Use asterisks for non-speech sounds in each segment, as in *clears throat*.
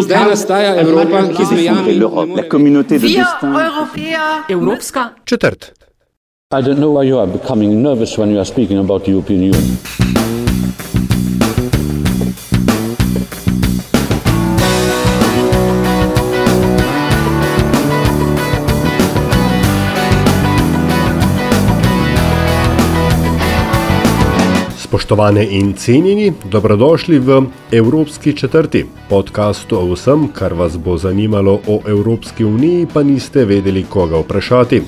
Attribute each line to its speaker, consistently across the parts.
Speaker 1: Zdaj nastaja Evropa, ki z mejami
Speaker 2: la communauté de destin.
Speaker 3: Evropska
Speaker 4: Četrt.
Speaker 5: I don't know why you are becoming nervous when you are speaking about the European Union.
Speaker 4: Spoštovane in cenjeni, dobrodošli v Evropski četrti, podkastu o vsem, kar vas bo zanimalo o Evropski uniji, pa niste vedeli, koga vprašati.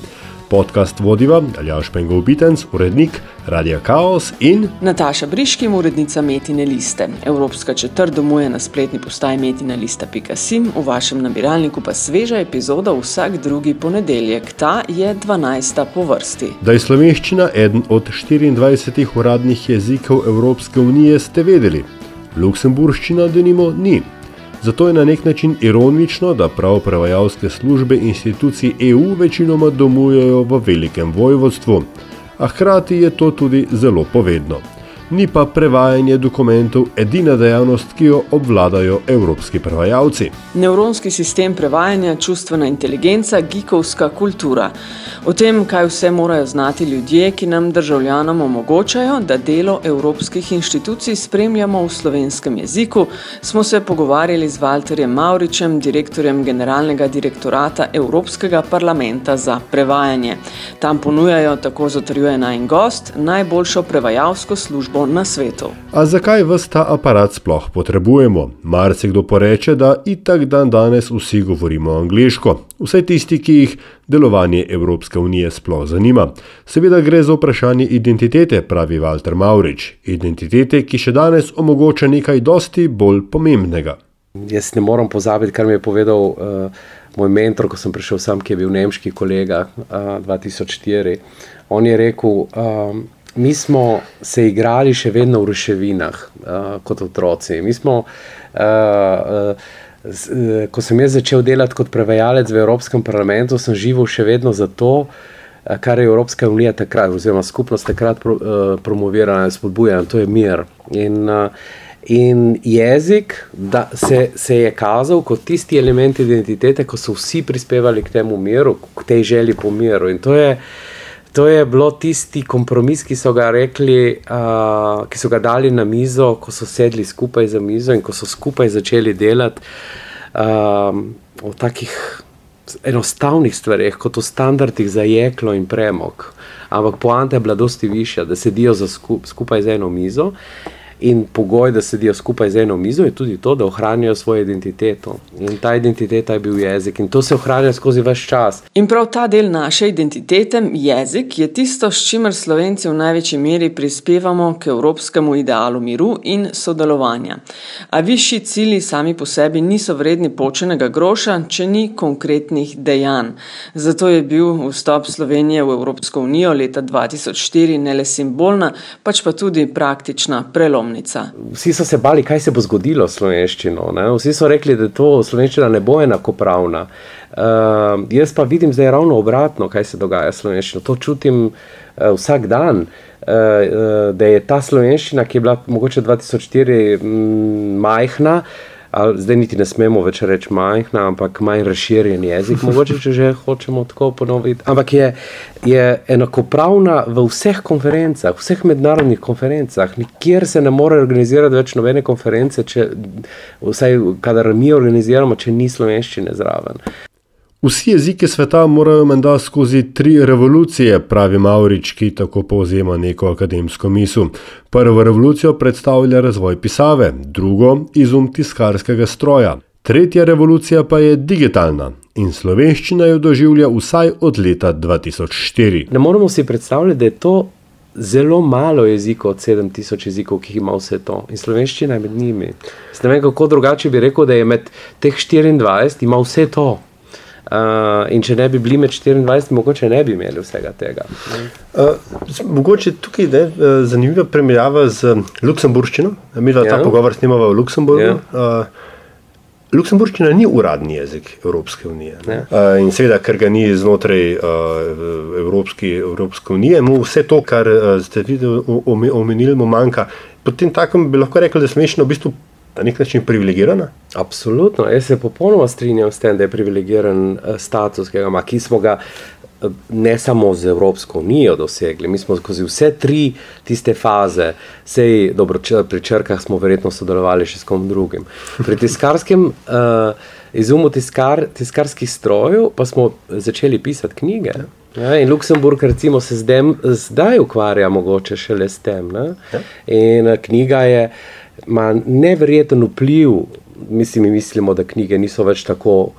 Speaker 4: Podcast vodiva Aljaš Pengov Bitenc, urednik Radia Chaos in
Speaker 3: Nataša Briškim, urednica Metine liste. Evropska četrt domuje na spletni postaji metina lista.sim, v vašem nabiralniku pa sveža epizoda vsak drugi ponedeljek. Ta je 12. po vrsti.
Speaker 4: da je slovenščina eden od 24 uradnih jezikov Evropske unije, ste vedeli. Luksemburščina denimo ni. Zato je na nek način ironično, da prav prevajalske službe institucij EU večinoma domujejo v velikem vojvodstvu. A hkrati je to tudi zelo povedno. Ni pa prevajanje dokumentov edina dejavnost, ki jo obvladajo evropski prevajalci.
Speaker 3: Nevronski sistem prevajanja, čustvena inteligenca, gikovska kultura. O tem, kaj vse morajo znati ljudje, ki nam državljanom omogočajo, da delo evropskih inštitucij spremljamo v slovenskem jeziku, smo se pogovarjali z Walterjem Mauričem, direktorjem generalnega direktorata Evropskega parlamenta za prevajanje. Tam ponujajo, tako zatrjuje najn gost, najboljšo prevajalsko službo na svetu.
Speaker 4: A zakaj vse ta aparat sploh potrebujemo? Marsikdo poreče, da itak dan danes vsi govorimo angliško, vsaj tisti, ki jih delovanje Evropske unije sploh zanima. Seveda gre za vprašanje identitete, pravi Walter Maurič. Identitete, ki še danes omogoča nekaj dosti bolj pomembnega.
Speaker 6: Jaz ne morem pozabiti, kar mi je povedal uh, moj mentor, ko sem prišel sem, ki je bil nemški kolega uh, 2004. On je rekel, um, mi smo se igrali še vedno v ruševinah uh, kot otroci. Mi smo, uh, uh, z, uh, ko sem jaz začel delati kot prevajalec v Evropskem parlamentu, sem živel še vedno zato, uh, kar je Evropska unija takrat, oziroma skupnost takrat pro, uh, promovirala in spodbujala, to je mir. In, uh, In jezik da, se, se je kazal kot tisti element identitete, ko so vsi prispevali k temu miru, k tej želji po miru. In to je, to je bilo tisti kompromis, ki so ga rekli, uh, ki so ga dali na mizo, ko so sedli skupaj za mizo in ko so skupaj začeli delati um, o takih enostavnih stvareh, kot o standardih za jeklo in premog. Ampak poanta je bila dosti višja, da sedijo skup, skupaj za eno mizo. In pogoj, da sedijo skupaj za eno mizo, je tudi to, da ohranjajo svojo identiteto. In ta identiteta je bil jezik, in to se ohranja skozi vse čas.
Speaker 3: In prav ta del naše identitete, jezik, je tisto, s čimer Slovenci v največji meri prispevamo k evropskemu idealu miru in sodelovanja. A višji cilji sami po sebi niso vredni počenega groša, če ni konkretnih dejanj. Zato je bil vstop Slovenije v Evropsko unijo leta 2004 ne le simbolna, pač pa tudi praktična prelomnica.
Speaker 6: Vsi so se bali, kaj se bo zgodilo s slovenščino. Ne? Vsi so rekli, da to slovenščina ne bo enakopravna. Uh, jaz pa vidim zdaj ravno obratno, kaj se dogaja s slovenščino. To čutim uh, vsak dan. Uh, uh, da je ta slovenščina, ki je bila mogoče 2004 mm, majhna, ali zdaj niti ne smemo več reči majhna, ampak manj razširjen jezik, mogoče če že hočemo tako ponoviti. Ampak je, je enakopravna v vseh konferencah, vseh mednarodnih konferencah. Nikjer se ne more organizirati več nobene konference, če, vsaj kadar mi organiziramo, če ni slovenščine zraven.
Speaker 4: Vsi jeziki sveta morajo menda skozi tri revolucije, pravi Maurič, ki tako povzema neko akademsko misel. Prvo revolucijo predstavlja razvoj pisave, drugo izum tiskarskega stroja, tretja revolucija pa je digitalna in slovenščina jo doživlja vsaj od leta 2004.
Speaker 6: Ne moremo si predstavljati, da je to zelo malo jezikov od 7000 jezikov, ki jih ima vse to. In slovenščina je med njimi. Jaz ne vem, kako drugače bi rekel, da je med teh 24 ima vse to. Uh, in če ne bi bili med 24, mogoče ne bi imeli vsega tega.
Speaker 4: Uh, mogoče tukaj je uh, zanimiva primerjava z Luksemburščino. Mi ja. ta pogovor snimamo v Luksemburgu. Ja. Uh, Luksemburščina ni uradni jezik Evropske unije. Ja. Uh, in seveda, ker ga ni znotraj Evropski, Evropske unije, mu vse to, kar ste videli, omenili, mu manjka. Potem takem bi lahko rekli, da smešno v bistvu na nek način privilegirana?
Speaker 6: Absolutno, jaz se popolnoma strinjam s tem, da je privilegiran uh, status, ki, ima, ki smo ga uh, ne samo z Evropsko unijo dosegli, mi smo skozi vse tri tiste faze, sej dobro, če, pri črkah smo verjetno sodelovali še s kom drugim. Pri tiskarskem uh, izumu tiskar, tiskarskih strojev pa smo začeli pisati knjige. Ja, in Luksemburg, recimo, se zdaj, zdaj ukvarja mogoče šele s tem. Ja. In knjiga je ima nevreten vpliv, mislim, mi mislimo, da knjige niso več tako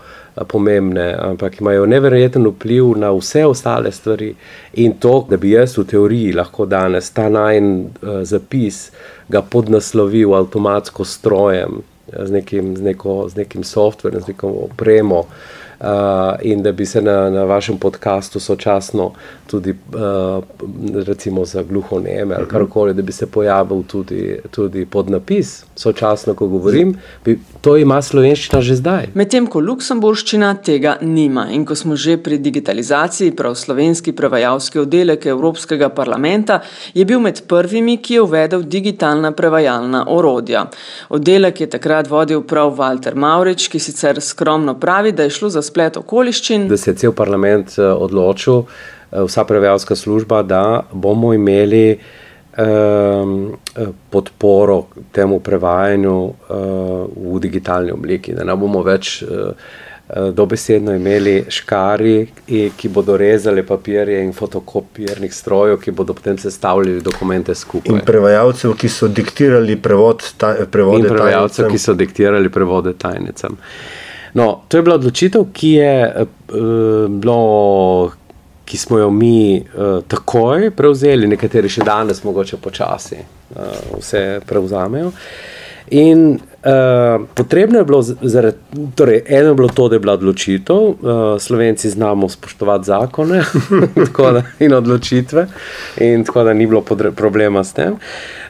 Speaker 6: pomembne, ampak imajo nevreten vpliv na vse ostale stvari. In to, da bi jaz v teoriji lahko danes ta najn uh, zapis ga podnaslovil avtomatsko strojem, z nekim, z neko, z nekim softverjem, z neko opremo. Uh, in da bi se na, na vašem podkastu sočasno tudi uh, recimo za gluho neme ali karkoli, da bi se pojavil tudi, tudi podnapis sočasno, ko govorim, bi, to ima slovenščina že zdaj.
Speaker 3: Medtem ko luksemburščina tega nima in ko smo že pri digitalizaciji, prav slovenski prevajalski oddelek Evropskega parlamenta je bil med prvimi, ki je uvedel digitalna prevajalna orodja. Oddelek je takrat vodil prav Walter Maurič, ki sicer skromno pravi, da je šlo za splet okoliščin.
Speaker 6: Da se je cel parlament eh, odločil, eh, vsa prevajalska služba, da bomo imeli um, podporo temu prevajanju uh, v digitalni obliki, da ne bomo več. Uh, Dobesedno imeli škari, ki bodo rezali papirje in fotokopirnih strojev, ki bodo potem sestavljali dokumente skupaj.
Speaker 4: In prevajalcev, ki so diktirali prevod, taj, prevode.
Speaker 6: In prevajalcev, ki so diktirali prevode tajnicam. Uh, No, to je bila odločitev, ki, je, uh, bilo, ki smo jo mi uh, takoj prevzeli, nekateri še danes, mogoče počasi, uh, vse prevzamejo. In uh, potrebno je bilo, zaradi, torej, eno je bilo to, da je bila odločitev, uh, Slovenci znamo spoštovati zakone *laughs* da, in odločitve, in tako da ni bilo problema s tem.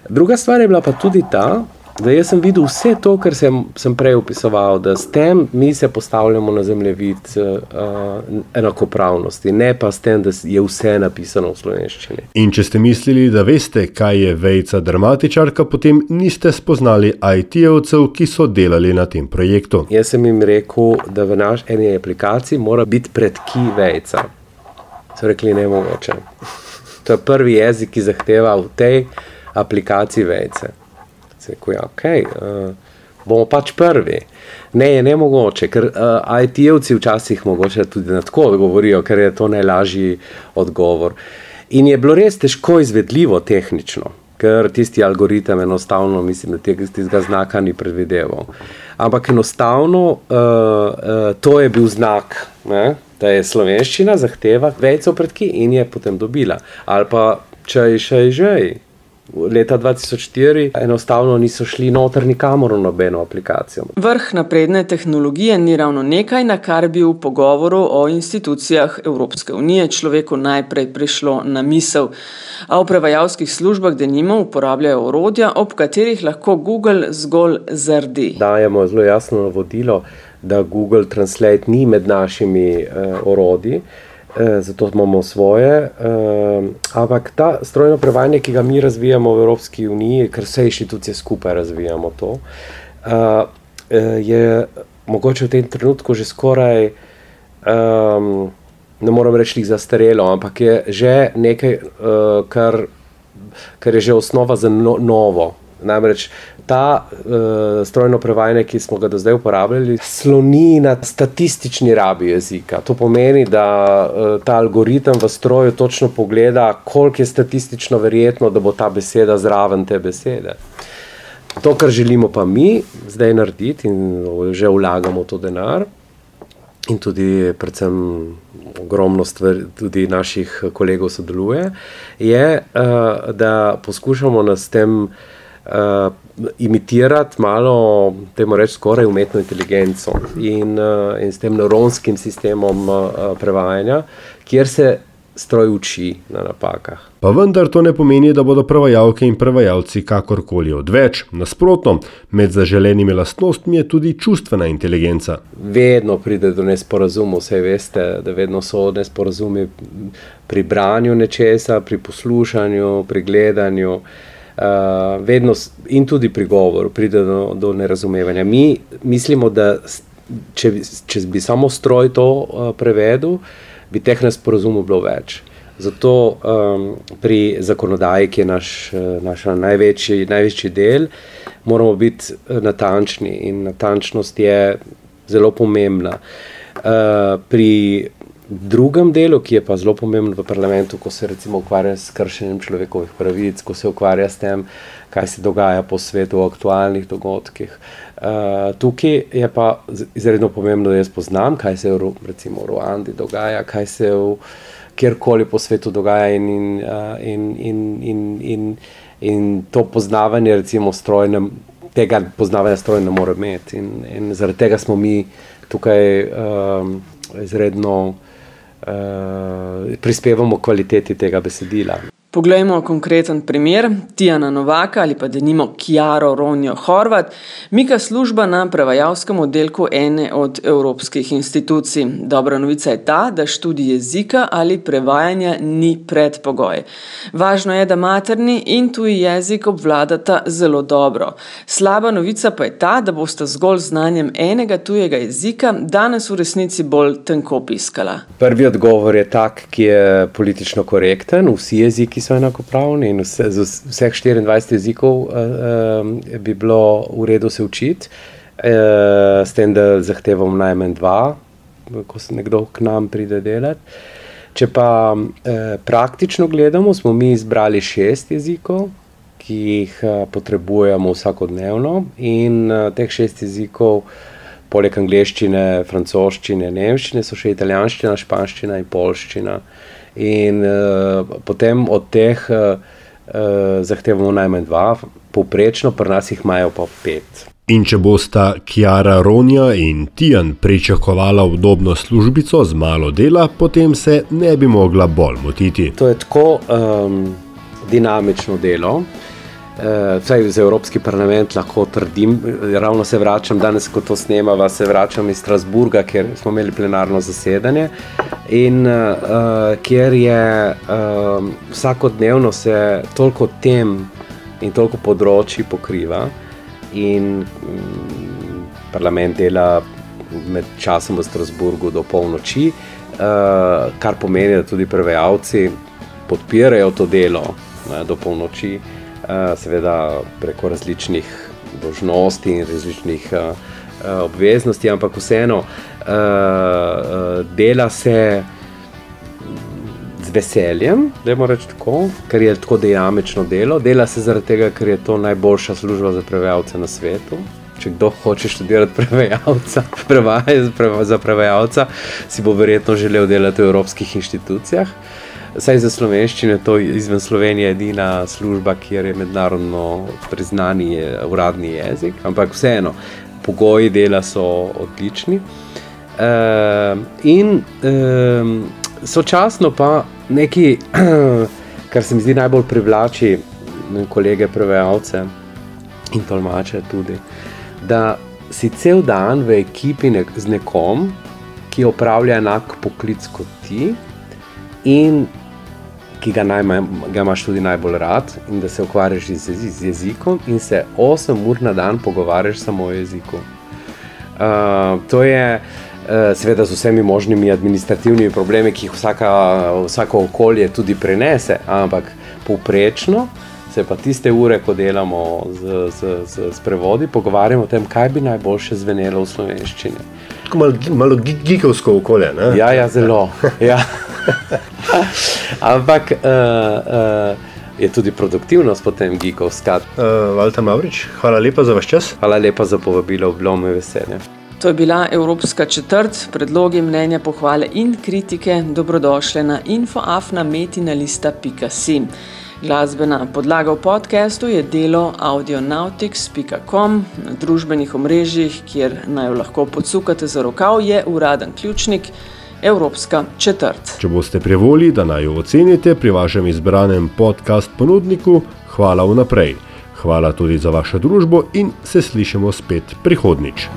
Speaker 6: Druga stvar je bila pa tudi ta, Da jaz sem videl vse to, kar sem, sem prej opisoval, da s tem mi se postavljamo na zemljevid uh, enakopravnosti, ne pa s tem, da je vse napisano v slovenščini.
Speaker 4: In če ste mislili, da veste, kaj je vejca dramatičarka, potem niste spoznali IT-evcev, ki so delali na tem projektu.
Speaker 6: Jaz sem jim rekel, da v naš eni aplikaciji mora biti predki vejca. So rekli, ne mogoče. To je prvi jezik, ki zahteva v tej aplikaciji vejce. Rekel, ja, okay, uh, bomo pač prvi. Ne, je ne mogoče, ker uh, IT-jevci včasih mogoče tudi na tako odgovorijo, ker je to najlažji odgovor. In je bilo res težko izvedljivo tehnično, ker tisti algoritem enostavno, mislim, da tega, tega znaka ni predvideval. Ampak enostavno uh, uh, to je bil znak, ne, da je slovenščina zahteva vejco predki in je potem dobila. Ali pa če je še že. Leta 2004 enostavno niso šli noter nikamor v nobeno aplikacijo.
Speaker 3: Vrh napredne tehnologije ni ravno nekaj, na kar bi v pogovoru o institucijah Evropske unije človeku najprej prišlo na misel. A v prevajalskih službah denimo uporabljajo orodja, ob katerih lahko Google zgolj zrdi.
Speaker 6: Dajemo zelo jasno navodilo, da Google Translate ni med našimi uh, orodji. Eh, zato imamo svoje. Eh, ampak ta strojno prevajanje, ki ga mi razvijamo v Evropski uniji, ker vse inštitucije skupaj razvijamo to, eh, je mogoče v tem trenutku že skoraj, ehm, ne morem reči, zastarelo, ampak je že nekaj, kar, kar je že osnova za no, novo. Namreč ta uh, strojno prevajanje, ki smo ga do zdaj uporabljali, sloni na statistični rabi jezika. To pomeni, da uh, ta algoritem v stroju točno pogleda, koliko je statistično verjetno, da bo ta beseda zraven te besede. To, kar želimo pa mi zdaj narediti, in že vlagamo to denar, in tudi, predvsem, ogromno stvari, tudi naših kolegov sodeluje, je, uh, da poskušamo s tem uh, imitirati malo, temu reči, skoraj umetno inteligenco in, uh, in s tem neuronskim sistemom uh, prevajanja, kjer se stroj uči na napakah.
Speaker 4: Pa vendar to ne pomeni, da bodo prevajalke in prevajalci kakorkoli odveč. Nasprotno, med zaželenimi lastnostmi je tudi čustvena inteligenca.
Speaker 6: Vedno pride do nesporazumov, vse veste, da vedno so nesporazumi pri branju nečesa, pri poslušanju, pri gledanju. Uh, vedno in tudi pri govoru pride do, do nerazumevanja. Mi mislimo, da če, če bi samo stroj to uh, prevedel, bi teh nesporazumov bilo več. Zato um, pri zakonodaji, ki je naš, naš največji, največji del, moramo biti natančni in natančnost je zelo pomembna. Uh, pri drugem delu, ki je pa zelo pomemben v parlamentu, ko se recimo ukvarja s kršenjem človekovih pravic, ko se ukvarja s tem, kaj se dogaja po svetu v aktualnih dogodkih. Uh, tukaj je pa izredno pomembno, da jaz poznam, kaj se v, recimo, v Ruandi dogaja, kaj se v kjerkoli po svetu dogaja in, in, uh, in, in, in, in, in to poznavanje, recimo, strojne, tega poznavanja stroja ne more imeti. In, in zaradi tega smo mi tukaj um, izredno uh, prispevamo kvaliteti tega besedila.
Speaker 3: Poglejmo konkreten primer, Tijana Novaka ali pa denimo Kjaro Ronjo Horvat, mika služba na prevajalskem oddelku ene od evropskih institucij. Dobra novica je ta, da študij jezika ali prevajanja ni predpogoj. Važno je, da materni in tuji jezik obvladata zelo dobro. Slaba novica pa je ta, da boste zgolj znanjem enega tujega jezika danes v resnici bolj tenko piskala.
Speaker 6: Prvi odgovor je tak, ki je politično korekten. Vsi jeziki so enakopravni in vse, z vseh 24 jezikov uh, bi bilo v redu se učiti, uh, s tem, da zahtevamo najmanj dva, ko se nekdo k nam pride delati. Če pa uh, praktično gledamo, smo mi izbrali šest jezikov, ki jih uh, potrebujemo vsakodnevno, in uh, teh šest jezikov. Poleg angleščine, francoščine, nemščine, so še italijanščina, španščina in polščina. Uh, in uh, potem od teh uh, uh, zahtevamo najmanj dva, povprečno, pri nas jih imajo pa pet.
Speaker 4: In če bosta Kjara Ronja in Tijan pričakovala udobno službico z malo dela, potem se ne bi mogla bolj motiti.
Speaker 6: To je tako um, dinamično delo. Uh, vsaj za Evropski parlament lahko trdim, ravno se vračam danes, ko to snemava, se vračam iz Strasburga, kjer smo imeli plenarno zasedanje in uh, kjer je uh, vsakodnevno se toliko tem in toliko področji pokriva in um, parlament dela med časom v Strasburgu do polnoči, uh, kar pomeni, da tudi prevajalci podpirajo to delo ne, do polnoči. Eh, seveda preko različnih dožnosti in različnih uh, uh, obveznosti, ampak vseeno uh, uh, dela se z veseljem, da je reči tako, ker je tako dinamično delo. Dela se zaradi tega, ker je to najboljša služba za prevajalce na svetu. Če kdo hoče študirati prevajalca, *laughs* prevajati za prevajalca, si bo verjetno želel delati v evropskih inštitucijah. Saj za slovenščino je to izven Slovenije edina služba, kjer je mednarodno priznani je uradni jezik, ampak vseeno, pogoji dela so odlični. Uh, in uh, sočasno pa nekaj, *clears throat* kar se mi zdi najbolj privlači, kolege prevajalce in tolmače tudi, da si cel dan v ekipi nek z nekom, ki opravlja enak poklic kot ti. In ki ga, najma, ga imaš tudi najbolj rad, in da se ukvarjaš z, z jezikom, in se 8 ur na dan pogovarjaš samo o jeziku. Uh, to je, uh, seveda, z vsemi možnimi administrativnimi problemi, ki jih vsaka, vsako okolje tudi prenese, ampak povprečno se pa tiste ure, ko delamo z, z, z, z prevodi, pogovarjamo o tem, kaj bi najboljše zvenelo v slovenščini.
Speaker 4: Tako malo, malo gigovsko okolje. Ne?
Speaker 6: Ja, ja, zelo. Ja. *laughs* Ampak uh, uh, je tudi produktivnost potem gigovska.
Speaker 4: Uh, Valta Mavrič, hvala lepa za vaš čas.
Speaker 6: Hvala lepa za povabilo, bilo mi veselje.
Speaker 3: To je bila Evropska četrt, predlogi, mnenja, pohvale in kritike. Dobrodošli na infoafnametinalista.com. Glasbena podlaga v podkastu je delo audionautics.com, na družbenih omrežjih, kjer naj jo lahko podsukate za rokav, je uraden ključnik Evropska četrt.
Speaker 4: Če boste prevoli, da naj jo ocenite pri vašem izbranem podcast ponudniku, hvala vnaprej. Hvala tudi za vašo družbo in se slišimo spet prihodnič.